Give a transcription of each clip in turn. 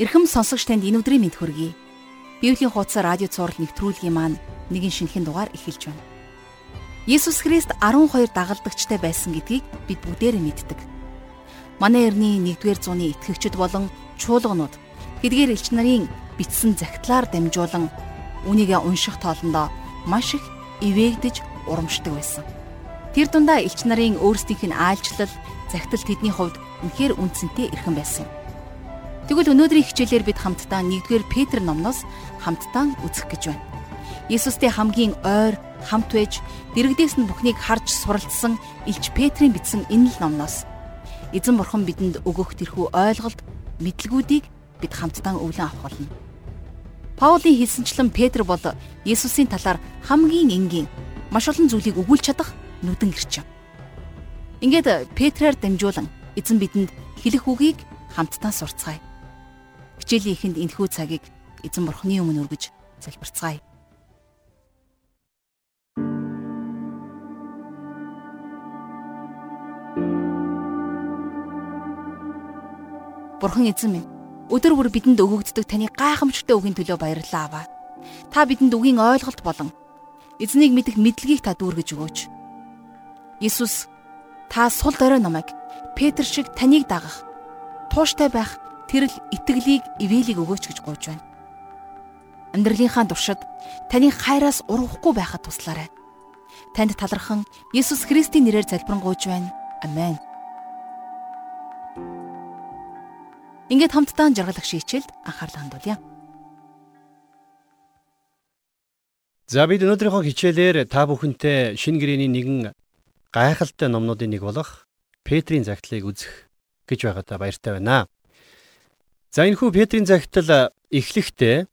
Ирхэм сонсогч танд энэ өдрийн мэд хүргэе. Библийн хуудас радио цаураар нэвтрүүлгийн маань нэгэн шинэхэн дугаар эхэлж байна. Есүс Христ 12 дагалдагчтай байсан гэдгийг бид бүгдээрээ мэддэг. Манай эртний 1-р зууны итгэгчид болон чуулганууд хэдгээр элч нарын бичсэн загтлаар дамжуулан үнийгээ унших тоолондоо маш их ивээгдэж урамшдаг байсан. Тэр дундаа элч нарын өөрсдийнх нь аалжлал, загтал тэдний хувьд үнэхээр үнцэнтэй эрхэм байсан юм. Тэгвэл өнөөдрийн хичээлээр бид хамтдаа 1-р Петр номноос хамтдаа үзэх гэж байна. Есүстэй хамгийн ойр хамт байж дэрэгдээс нь бүхнийг харж суралцсан Илч Петрийн бичсэн энэ л номноос эзэн бурхан бидэнд өгөх тэрхүү ойлголт, мэдлгүүдийг бид хамтдаа өвлөн авах болно. Паулийн хэлсэнчлэн Петр бол Есүсийн талаар хамгийн энгийн маш олон зүйлийг өгүүлж чадах нүдэн ирч юм. Ингээд Петрээр дамжуулан эзэн бидэнд хэлэх үгийг хамтдаа сурцгаая. Хичээлийн эхэнд энэхүү цагийг эзэн бурхны өмнө өргөж залбирцгаая. Бурхан эзэн минь өдөр бүр бидэнд өгөгддөг таны гайхамшигтай үгийн төлөө баярлалаа аваа. Та бидэнд үгийн ойлголт болон эзнийг мэдэх мэдлэгийг та дүүргэж өгөөч. Иесус та сул дорой намайг Петр шиг таныг дагах тууштай байх тэрл итгэлийг ивэлийг өгөөч гэж гуйж байна. Амьдралынхаа туршид таны хайраас ургахгүй байхад туслаарай. Танд талархан Есүс Христийн нэрээр залбирanгуйж байна. Амен. Ингээд хамтдаа жаргалах шийчэлд анхаарлаа хандуулъя. За бид өнөөдрийнхөө хичээлээр та бүхэнтэй шинэ гэрээний нэгэн гайхалтай номнуудын нэг болох Петрийн загтлыг үзэх гэж байгаадаа баяртай байна. За энэхүү Петрийн захидал эхлэхдээ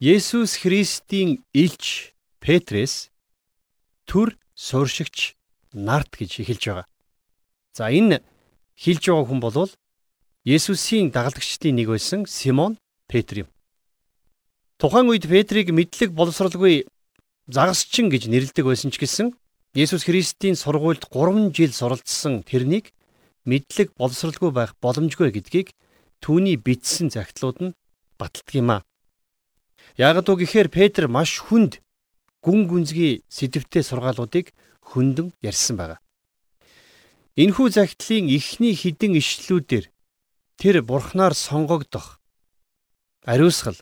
Есүс Христийн илч Петрээс төр сууршигч нарт гэж эхэлж байгаа. За энэ хэлж байгаа хүн бол Есүсийн дагалдагчдын нэг байсан Симон Петр юм. Тухайн үед Петрийг мэдлэг боловсралгүй загасчин гэж нэрлэдэг байсан ч гэсэн Есүс Христийн сургуульд 3 жил суралцсан тэрнийг мэдлэг боловсралгүй байх боломжгүй гэдгийг түүний бичсэн загтлууд нь баталдаг юм а. Ягд үг гэхээр Петр маш хүнд гүн гүнзгий сэдвтэй сургаалуудыг хөндөн ярьсан байгаа. Энэхүү загтлын эхний хідэн ишлүүдээр тэр бурхнаар сонгогдох ариусгал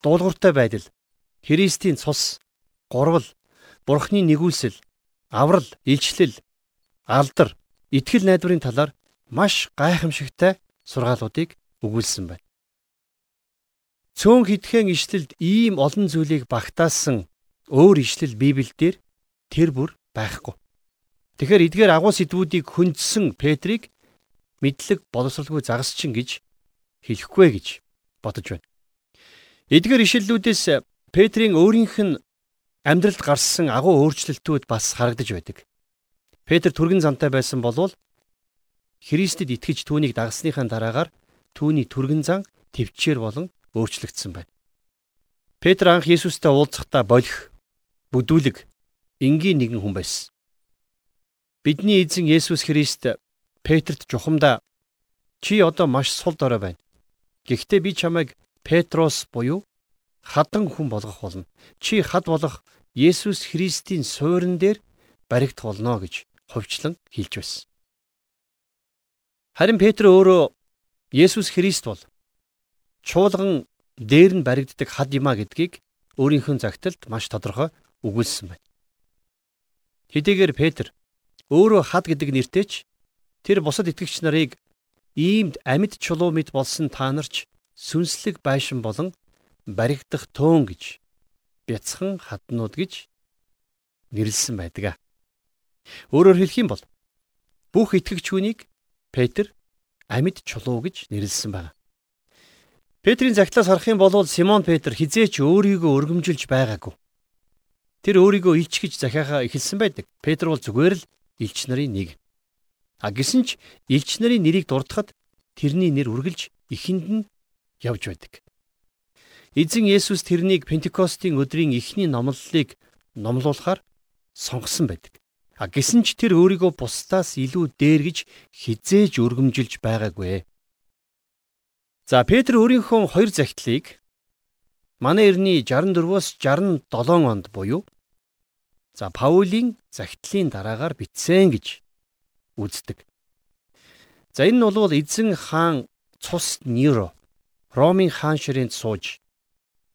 дуулууртай байдал Христийн цус гурвал бурхны нэгүүлсэл аврал илчлэл алдар итгэл найдварын талаар маш гайхамшигтай сургаалуудыг өгүүлсэн байна. Цөөн хитгэн ишлэлд ийм олон зүйлийг багтаасан өөр ишлэл Библиэлд тэр бүр байхгүй. Тэгэхээр эдгээр агуу сэдвүүдийг хөндсөн Петрийг мэдлэг боловсралгүй загасчин гэж хэлэхгүй гэж бодож байна. Эдгээр ишлэлүүдээс Петрийн өөрийнх нь амьдралд гарсан агуу өөрчлөлтүүд бас харагдаж байдаг. Петр түргэн зантай байсан болвол Христэд итгэж түүнийг дагсныхаа дараагаар түүний түргэн зан төвчээр болон өөрчлөгдсөн байна. Петр анх Есүстэй уулзахдаа болох бүдүүлэг энгийн нэгэн хүн байсан. Бидний эзэн Есүс Христ Петрт жухамдаа чи одоо маш сул дорой байна. Гэхдээ би чамайг Петрос буюу хадан хүн болгох болно. Чи хад болох Есүс Христийн суурин дээр баригдах болно гэж хувьчлан хэлж байсан. Харин Петр өөрөө Есүс Христ бол чуулган дээр нь баригддаг хад юма гэдгийг өөрийнхөө загталд маш тодорхой өгүүлсэн байна. Хэдийгээр Петр өөрөө хад гэдэг нэртэйч тэр бусад итгэгч нарыг иймд амьд чулуу мэд болсон та нарч сүнслэг байшин болон баригдах төөн гэж бяцхан хаднууд гэж нэрлсэн байдаг. Өөрөөр хэлэх юм бол бүх итгэгч хүнийг Петр амьд чулуу гэж нэрлсэн байна. Петрийн загтлаас харах юм бол Симон Петр хизээч өөрийгөө өргөмжилж байгаагүй. Тэр өөрийгөө илч гэж захиахаа эхэлсэн байдаг. Петр бол зүгээр л илч нарын нэг. А гисэн ч илч нарын нэрийг дурдахад тэрний нэр үргэлж ихэнд нь явж байдаг. Эзэн Есүс тэрнийг Пентекостийн өдрийн эхний номлолыг номлуулахаар сонгосон байдаг. А гисэн ч тэр өөрийгөө бусдаас илүү дээр гэж хизээж өргөмжилж байгаагүй. За Петр өөрийнхөө хоёр захидлыг манай эртний 64-өөс 67 онд буюу за Паулийн захидлын дараагаар бичсэн гэж үздэг. За энэ нь бол эзэн хаан цус Неро Ромын хаан ширээнд сууж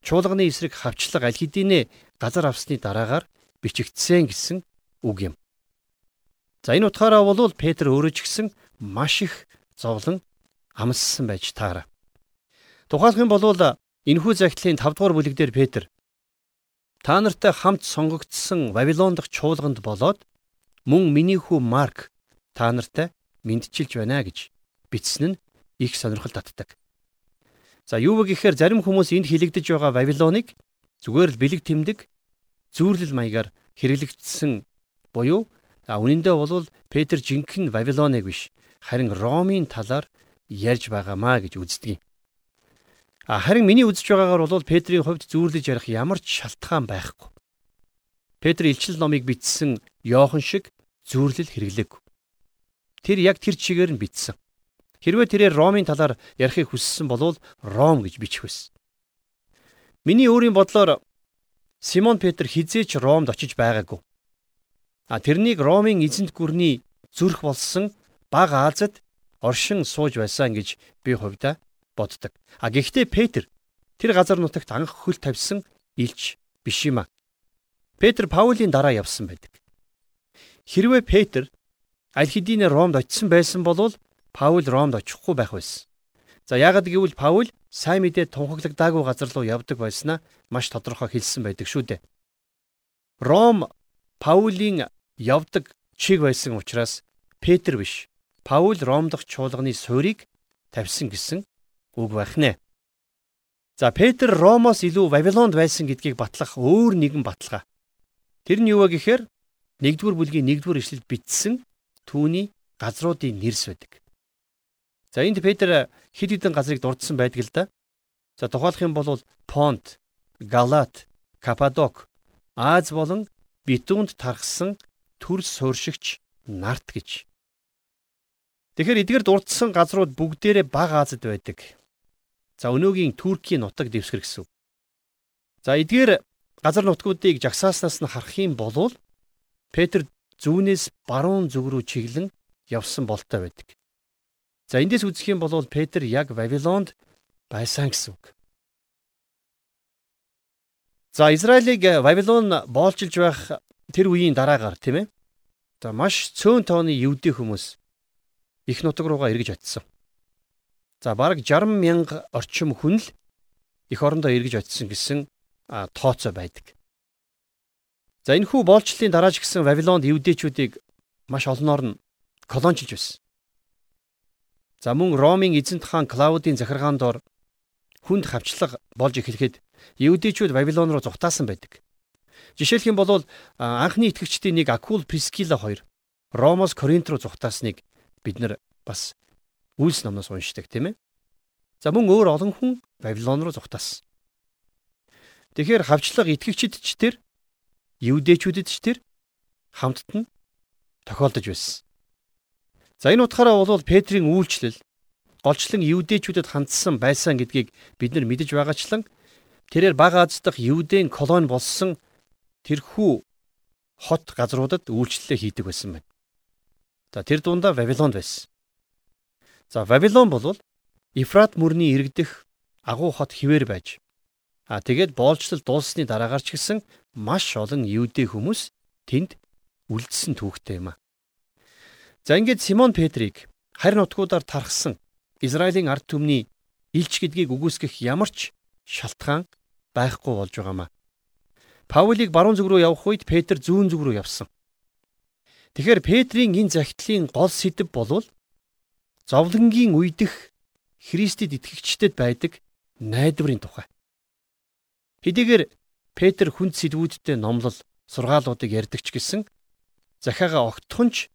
чуулганы эсрэг хавчлаг аль хэдийнэ газар авсны дараагаар бичигдсэн гэсэн үг юм. За энэ утгаараа бол Петр өөрөө ч гэсэн маш их зовлон амссан байж таараа. Тухайлх юм бол энэхүү захидлын 5 дугаар бүлэг дээр Петр та нартай хамт сонгогдсон Вавилон дахь чуулганд болоод мөн миний хүү Марк та нартай мэдчилж байна гэж бичсэн нь их сонирхол татдаг. За юу вэ гэхээр зарим хүмүүс энд хилэгдэж байгаа Вавилоныг зүгээр л бэлэг тэмдэг зүүрлэл маягаар хэрэглэгдсэн буюу а үнэндээ бол Петр жинхэнэ Вавилоныг биш харин Ромын талаар ярьж байгаамаа гэж үздэг юм. А харин миний үзэж байгаагаар бол Петрийн хувьд зүүрлэж ярих ямар ч шалтгаан байхгүй. Петр илчил номыг бичсэн Йохан шиг зүүрлэл хэрэглээгүй. Тэр яг тэр чигээр нь бичсэн. Хэрвээ тэрээр Ромын талаар ярихыг хүссэн бол Ром гэж бичих байсан. Миний өөрийн бодлоор Симон Петр хизээч Ромд очиж байгаагүй. А тэрнийг Ромын эзэнт гүрний зүрх болсон баг Азад оршин сууж байсан гэж би хувьдаа боддог. А гэхдээ Петр тэр газар нутагт анх хөл тавьсан илч биш юм а. Петр Паулийн дараа явсан байдаг. Хэрвээ Петр аль хэдийн Ромд очисон байсан бол Паул Ромд очихгүй байх байсан. За яагад гэвэл Паул сайн мэдээ тунхаглагдаагүй газар руу явдаг байснаа маш тодорхой хэлсэн байдаг шүү дээ. Ром Паулийн явдаг чиг байсан учраас Петр биш Паул Ром дахь чуулганы суурийг тавьсан гэсэн үг байх нэ. За Петр Ромоос илүү Вавилонд байсан гэдгийг батлах өөр нэгэн баталгаа. Тэр нь юу вэ гэхээр 1-р бүлгийн 1-р ишлэлд бичсэн түүний газруудын нэрс байдаг. За энд Петр хэд хэдэн газрыг дурдсан байдаг л да. За тухайлах юм бол Понт, Галат, Каппадок, Аз болон Битүнд тархсан төр сууршигч нарт гэж. Тэгэхээр эдгээр дурдсан газрууд бүгдээрээ бага Азад байдаг. За өнөөгийн Туркийн нутаг дэвсгэр гэсэн. За эдгээр газар нутгуудыг жагсааснаас нь харах юм бол Петр зүүнээс баруун зүг рүү чиглэн явсан болтой байдаг. За эндээс үзэх юм бол Петр яг Вавилонд байсан гэсэн үг. За Израилийг Вавилон боолчилж байх тэр үеийн дараагаар тийм ээ. За маш цөөн тооны евдээ хүмүүс их нутаг руугаа эргэж очисон. За бараг 60 мянга орчим хүн л эх орондоо эргэж очисон гэсэн тооцоо байдаг. За энэ хүү боолчлын дараач гисэн Вавилонд евдээчүүдийг маш олноор нь колончилж байсан. За мөн Ромын эзэнт хаан Клаудийн захиргаан дор хүнд хавчлага болж эхлэхэд евдээчүүд Вавилон руу зугатаасан байдаг. Жишээлх юм бол анхны итгэгчдийн нэг Акул Прискила хоёр Ромоос Коринт руу зугатаасныг бид нар бас Үйлс номноос уншдаг тийм ээ. За мөн өөр олон хүн Вавилон руу зугтаасан. Тэгэхээр хавчлага итгэгчид ч тэр евдээчүүдэд ч тэр хамтд нь тохиолдож байсан. За энэ утгаараа бол Петрийн үйлчлэл голчлон евдээчүүдэд хандсан байсан гэдгийг бид нар мэдэж байгаачлан тэрээр бага Аз дахь евдэн колони болсон тэрхүү хот газруудад үйлчлэлээ хийдэг байсан байна. За тэр дундаа Вавилонд байсан. За Вавилон бол Ефрат мөрний иргэдэх агуу хот хിവэр байж. А тэгээд боолчлол дууссаны дараагаар ч гэсэн маш олон евдээ хүмүүс тэнд үлдсэн түүхтэй юм а. За ингээд Симон Петрийг харь нутгуудаар тархсан Израилийн ард түмний илч гэдгийг үгүйсгэх ямар ч шалтгаан байхгүй болж байгаамаа. Паулийг баруун зүг рүү явах үед Петр зүүн зүг рүү явсан. Тэгэхээр Петрийн энэ захидлын гол сэдэв болвол зовлонгийн үедх Христэд итгэгчдэд байдаг найдварын тухай. Хэдийгээр Петр хүнд сэдвүүдтэй номлол сургаалуудыг ярьдаг ч гэсэн захиагаа огтхонч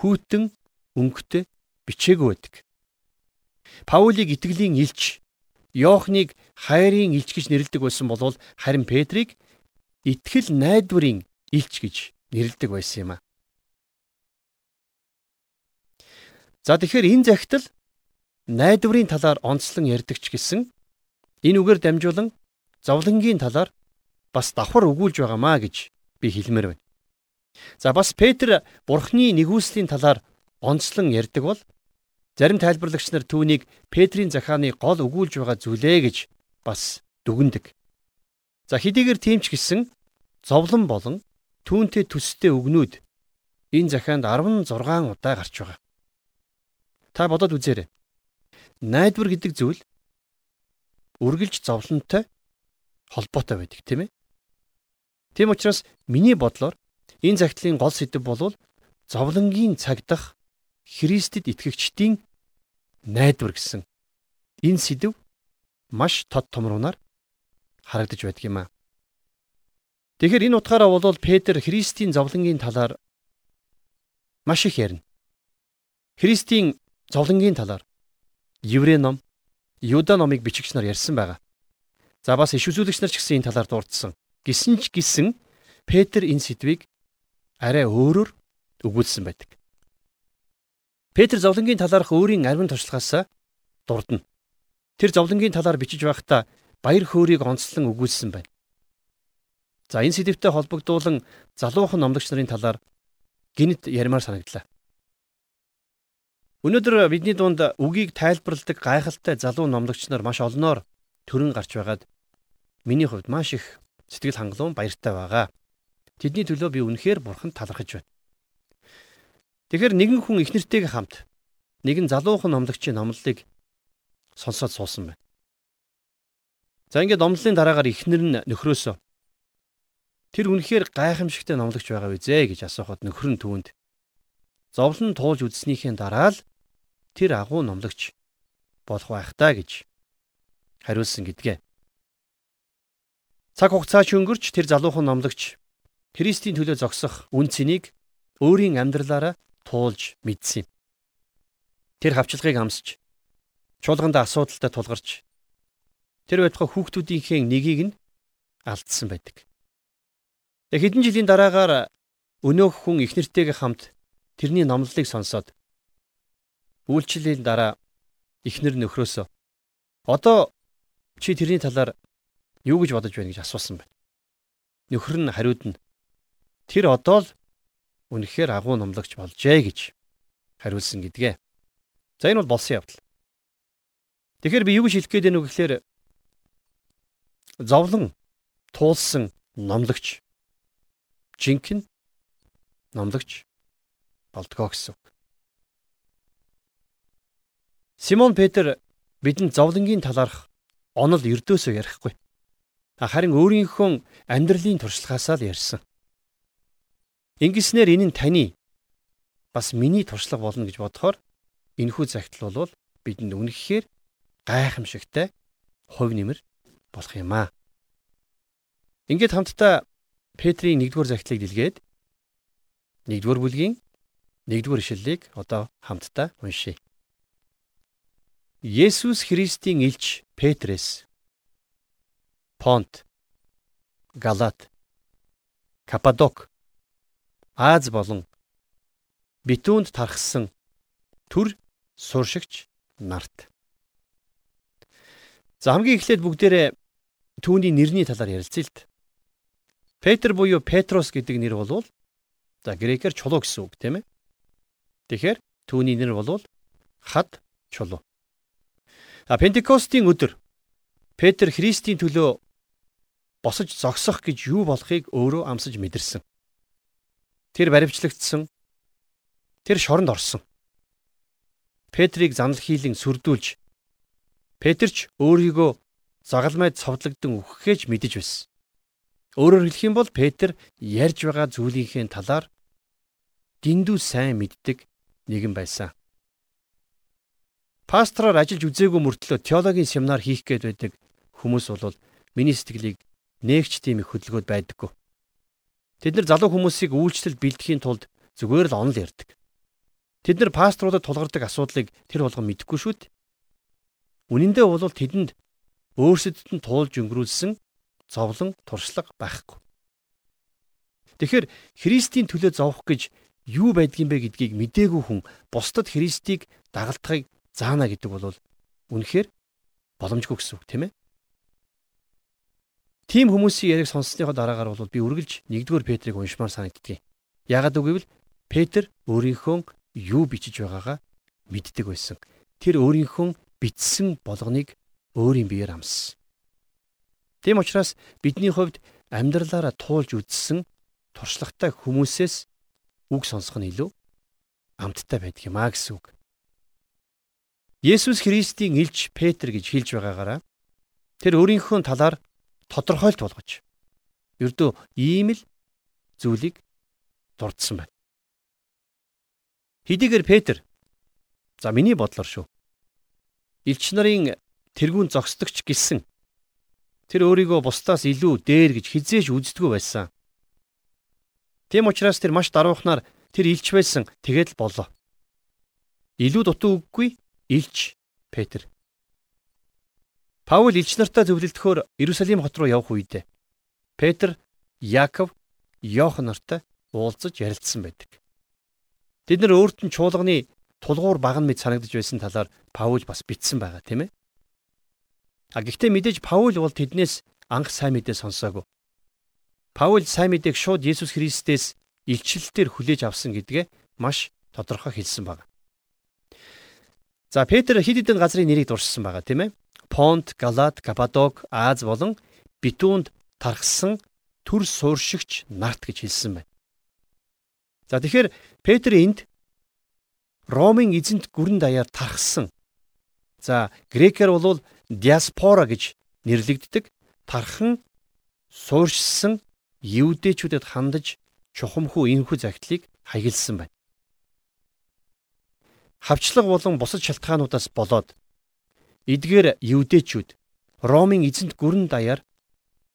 хүйтэн өнгөтэй бичээгүй байдаг. Паулийг итгэлийн илч, Йоохныг хайрын илч гэж нэрлэдэг байсан бол харин Петрийг итгэл найдварын илч гэж нэрлэдэг байсан юм а. За тэгэхээр энэ захидал найдварын талаар онцлон ярьдагч гэсэн энэ үгээр дамжуулан зовлонгийн талаар бас давхар өгүүлж байгаамаа гэж би хэлмээр байна. За бас Петр бурхны нэгүслийн талаар онцлон ярьдаг бол зарим тайлбарлагч нар түүнийг Петрийн захааны гол өгүүлж байгаа зүйлээ гэж бас дүгндэг. За хэдийгээр тиймч гисэн зовлон болон түүнтэй төстэй өгнүүд энэ захаанд 16 удаа гарч байгаа. Та бодоод үзээрэй. Найдвар гэдэг зүйл үргэлж зовлонтой холбоотой байдаг тийм ээ. Тийм учраас миний бодлоор энэ загтлын гол сэдэв бол зовлонгийн цагдах Христэд итгэгчдийн найдвар гэсэн энэ сэдэв маш тод томруунаар харагдаж байдаг юм аа. Тэгэхээр энэ утгаараа бол Петр Христийн зовлонгийн талаар маш их ярина. Христийн зовлонгийн талаар Еврей ном, Юда номыг бичигч нар ярьсан байгаа. За бас иш үзүүлэгч нар ч гэсэн энэ талаар дурдсан. Гисэн ч гисэн Петр энэ сэдвийг арай өөрөөр өгүүлсэн байдаг. Петр зовлонгийн талаарх өөрийн арвин туршлагаас дурдна. Тэр зовлонгийн талаар бичиж байхдаа баяр хөөргийг онцлон өгүүлсэн байна. За энэ сэдвтэй холбогдуулан залуухан номлогч нарын талаар гинт ярмаар санагдлаа. Өнөөдөр бидний дунд үгийг тайлбарладаг гайхалтай залуу номлогч нар маш олноор төрөн гарч байгаад миний хувьд маш их сэтгэл хангалуун баяртай байгаа. Тэдний төлөө би үнэхээр бурханд талархаж байна. Тэгэхээр нэгэн хүн их нэртэйгээ хамт нэгэн залуухан номлогчийн номлолыг сонсоод суусан байна. За ингээд номлолын дараагаар ихнэр нь нөхрөөсөө тэр үнэхээр гайхамшигтай номлогч байгаа визээ гэж асуухад нөхөр нь түүнд зовлон туулж үзснийхээ дараа л тэр агуу номлогч болох байх та гэж хариулсан гэдгээ. Цаг хугацаа ч өнгөрч тэр залуухан номлогч Христийн төлөө зогсох үн цэнийг өөрийн амьдралаараа туулж мэдсэн юм. Тэр хавчлагыг амсч чуулганд асуудалтай тулгарч тэр байтугай хүүхдүүдийнхээ нэгийг нь алдсан байдаг. Хэдэн жилийн дараагаар өнөөх хүн их нэртэйгээ хамт тэрний номлолыг сонсоод Үйлчлэлийн дараа эхнэр нөхрөөсөө одоо чи тэрний талаар юу гэж бодож байна гэж асуусан байна. Нөхөр нь хариуд нь тэр одоо л үнэхээр агуу номлогч болжээ гэж хариулсан гэдгээ. За энэ бол болсон явдал. Тэгэхээр би юу гэж хэлэх гээд байна вэ гэхээр зовлон туулсан номлогч жинхэнэ номлогч болдгоо гэсэн. Симон Петр бидэнд зовлонгийн талаарх онол ердөөсөө ярихгүй. Харин өөрийнхөө амьдралын туршлагаасаа л ярьсан. Ингэснээр энэ нь таны бас миний туршлага болно гэж бодохоор энэхүү загтал бол бидэнд үнэхээр гайхамшигтай хувь нэмэр болох юм аа. Ингээд хамтдаа Петрийн 1-р загтлыг дэлгээд 1-р бүлгийн 1-р ишлэлийг одоо хамтдаа уншийе. Есүс Христийн элч Петрэс Понт Галат Каппадок Аз болон Битүүнд тархсан төр суршигч нарт. За хамгийн эхлээд бүгдээрээ түүний нэрний талаар ярилцъя л д. Петр буюу Петрос гэдэг нэр болвол за грекээр чулуу гэсэн үг тийм ээ. Тэгэхээр түүний нэр болвол хад чулуу. А Пентекостийн өдөр Петр Христийн төлөө босож зогсох гэж юу болохыг өөрөө амсаж мэдэрсэн. Тэр баривчлагдсан. Тэр шоронд орсон. Петрийг занал хийлэн сүрдүүлж Петрч өөрийгөө загалмайд цовдлогдсон үхэхэж мэдэж байсан. Өөрөөр хэлэх юм бол Петр ярьж байгаа зүйлийнхээ талаар дэндүү сайн мэддэг нэгэн байсан. Пастороор ажиллаж үзээгүй мөртлөө теологийн семинар хийх гээд байдаг хүмүүс бол миний сэтгэлийг нээгч тийм их хөдөлгөөд байдаггүй. Тэд нар залуу хүмүүсийг үйлчлэл бэлдэхийн тулд зүгээр л онол ярддаг. Тэд нар пасторудад тулгардаг асуудлыг тэр болгон мэдэхгүй шүү дээ. Үнэн дээр бол тэдэнд өөрсдөд нь туулж өнгөрүүлсэн зовлон туршлага байхгүй. Тэгэхээр Христийн төлөө зовох гэж юу байдгийм бэ гэдгийг мдээгүй хүн бусдад Христийг дагалдахыг заана гэдэг бол үнэхээр боломжгүй гэсэн үг тийм ээ. Тим хүмүүсийн яриг сонссныхоо дараагаар бол би үргэлж 1-р Петрийг уншмаар санагддгийг. Яагаад үгүй вэ? Петр өөрийнхөө юу бичиж байгаагаа мэддэг байсан. Тэр өөрийнхөө бичсэн болгоныг өөрийн биеэр амссан. Тийм учраас бидний хувьд амьдралаараа туулж үзсэн туршлагатай хүмүүсээс үг сонсох нь илүү амттай байдаг юм а гэсэн үг. Есүс Христийн илч Петр гэж хэлж байгаагаараа тэр өөрийнхөө талаар тодорхойлт болгож ердөө ийм л зүйлийг дурдсан байна. Хэдийгээр Петр за миний бодлоор шүү. Илч нарын тэргүүн зогсдогч гисэн тэр өөрийгөө бусдаас илүү дээр гэж хизээж үздэггүй байсан. Тийм учраас тэр маш даруухнаар тэр илч байсан тэгээд л болоо. Илүү дутуу үггүй Илч Петр. Паул илч нартай зөвлөлдөхөөр Иерусалим хот руу явах үедээ Петр, Яаков, Йохан нартай уулзаж ярилцсан байдаг. Тэд нар өөрт нь чуулганы тулгуур баган мэд санагдж байсан талаар Паул бас бичсэн байгаа тийм ээ. А гэхдээ мэдээж Паул бол тэднээс анх сайн мэдээ сонсоогүй. Паул сайн мэдээг шууд Есүс Христээс илчилэлтээр хүлээж авсан гэдгээ маш тодорхой хэлсэн байна. За Петр хэд хэдэн газрын нэрийг дурссан байгаа тийм ээ. Понт, Галат, Каппадок, Аз болон Битүүнд тархсан төр сууршигч нарт гэж хэлсэн байна. За тэгэхээр Петр энд Ромын эзэнт гүрэн даяар тархсан. За грекээр бол диаспора гэж нэрлэгддэг тархан сууршсан евдээчүүдэд хандаж чухамхүү энэхүү загтлыг хаягдсан байна хавчлаг болон бусад шалтгаануудаас болоод эдгээр евдээчүүд Ромын эзэнт гүрэн даяар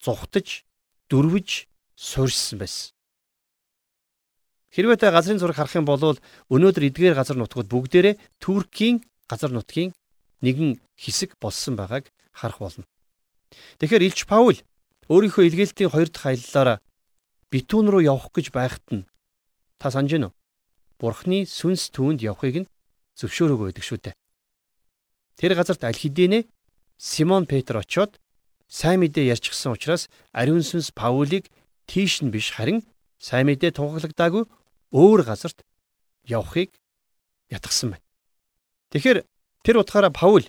зүхтаж дөрвж суурьсан байсан. Хэрвээ та газрын зураг харах юм бол өнөөдөр эдгээр газар нутгууд бүгдээрээ Туркийн газар нутгийн нэгэн хэсэг болсон байгааг харах болно. Тэгэхээр Илч Паул өөрийнхөө илгээлтийн хоёр дахь аяллаараа Битүүн рүү явах гэж байхад нь та санаж гинөө. Бурхны сүнс түүнд явахыг нь зөвшөөрөөгүй байдаг шүү дээ. Тэр газарт аль хэдийнэ Симон Петр очиод сайн мэдээ ярьчихсан учраас ариун сүнс Паулийг тийш нь биш харин сайн мэдээ тунхаглагдаагүй өөр газарт явахыг ятгсан байна. Тэгэхээр тэр утгаараа Паул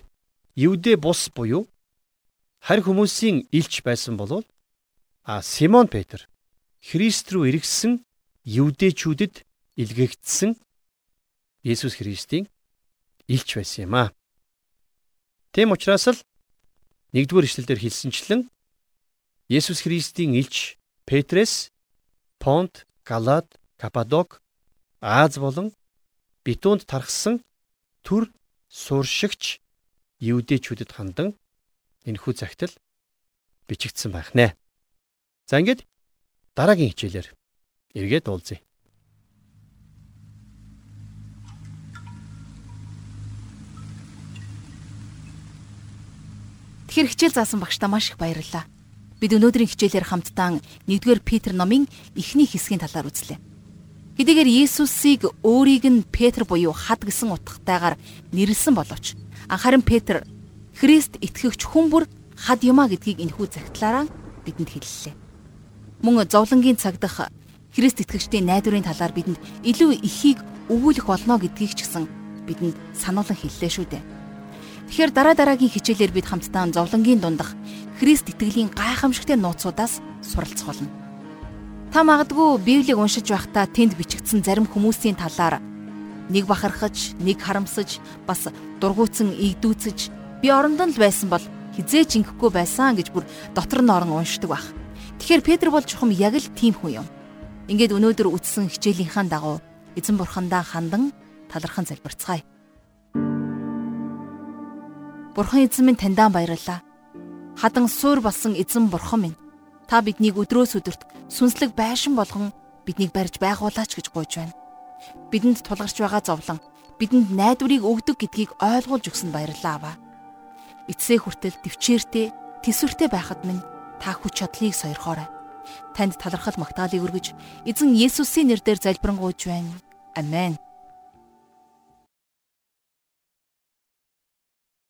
Евдэ бус буюу харь хүмүүсийн илч байсан болвол а Симон Петр Христ рүү иргэсэн евдээчүүдэд илгээгдсэн Есүс Христийн илч байсан юм аа. Тэм учраас л нэгдүгээр ишлэлдэр хэлсэнчлэн Есүс Христийн илч Петрес Понт, Галат, Каппадок, Аз болон Битүүнд тархсан төр сууршигч евдээчүүдэд хандан энэхүү загтал бичигдсэн байх нэ. За ингээд дараагийн хичээлээр эргээд уулзъя. Тэгэхээр хичээл заасан багштай маш их баярлалаа. Бид өнөөдрийн хичээлээр хамтдаа 1-р Петр номын эхний хэсгийн талаар үзлээ. Хэдийгээр Есүсийг өөрийг нь Петр буюу хад гэсэн утгатайгаар нэрлсэн боловч анхааран Петр Христ итгэгч хүн бүр хад юмаа гэдгийг энэхүү загтлаараа бидэнд хэллээ. Мөн зовлонгийн цаг дах Христ итгэгчдийн найдварын талаар бидэнд илүү ихийг өгүүлэх болно гэдгийг ч гэсэн бидэнд сануулan хэллээ шүү дээ. Тэгэхээр дараа дараагийн хичээлээр бид хамтдаа зовлонгийн дундах Христ итгэлийн гайхамшигтай нууцудаас суралцах болно. Та магадгүй Библийг уншиж байхдаа тэнд бичигдсэн зарим хүмүүсийн талаар нэг бахархаж, нэг харамсаж, бас дургуутсан игдүүцэж би орондон л байсан бол хизээч ингэхгүй байсан гэж бүр дотор нь орон уншдаг байх. Тэгэхээр Петр бол чухам яг л тийм хүн юм. Ингээд өнөөдөр үтсэн хичээлийнхаа дагуу эзэн бурхандаа хандан талархан залбирцгаая. Бурхан эзэн минь таньдаа баярлалаа. Хадан суур болсон эзэн бурхан минь. Та биднийг өдрөөс өдөрт сүнслэг байшин болгон биднийг барьж байгуулаач гэж гуйж байна. Бидэнд тулгарч байгаа зовлон бидэнд найдварыг өгдөг гэдгийг ойлгуулж өгсөнд баярлалаа аваа. Эцсээ хүртэл төвчээртэй, тэсвэртэй байхад минь та хүч чадлыг сойрхоорой. Танд талархал магтаалыг өргөж эзэн Есүсийн нэрээр залбирanгуйж байна. Амен.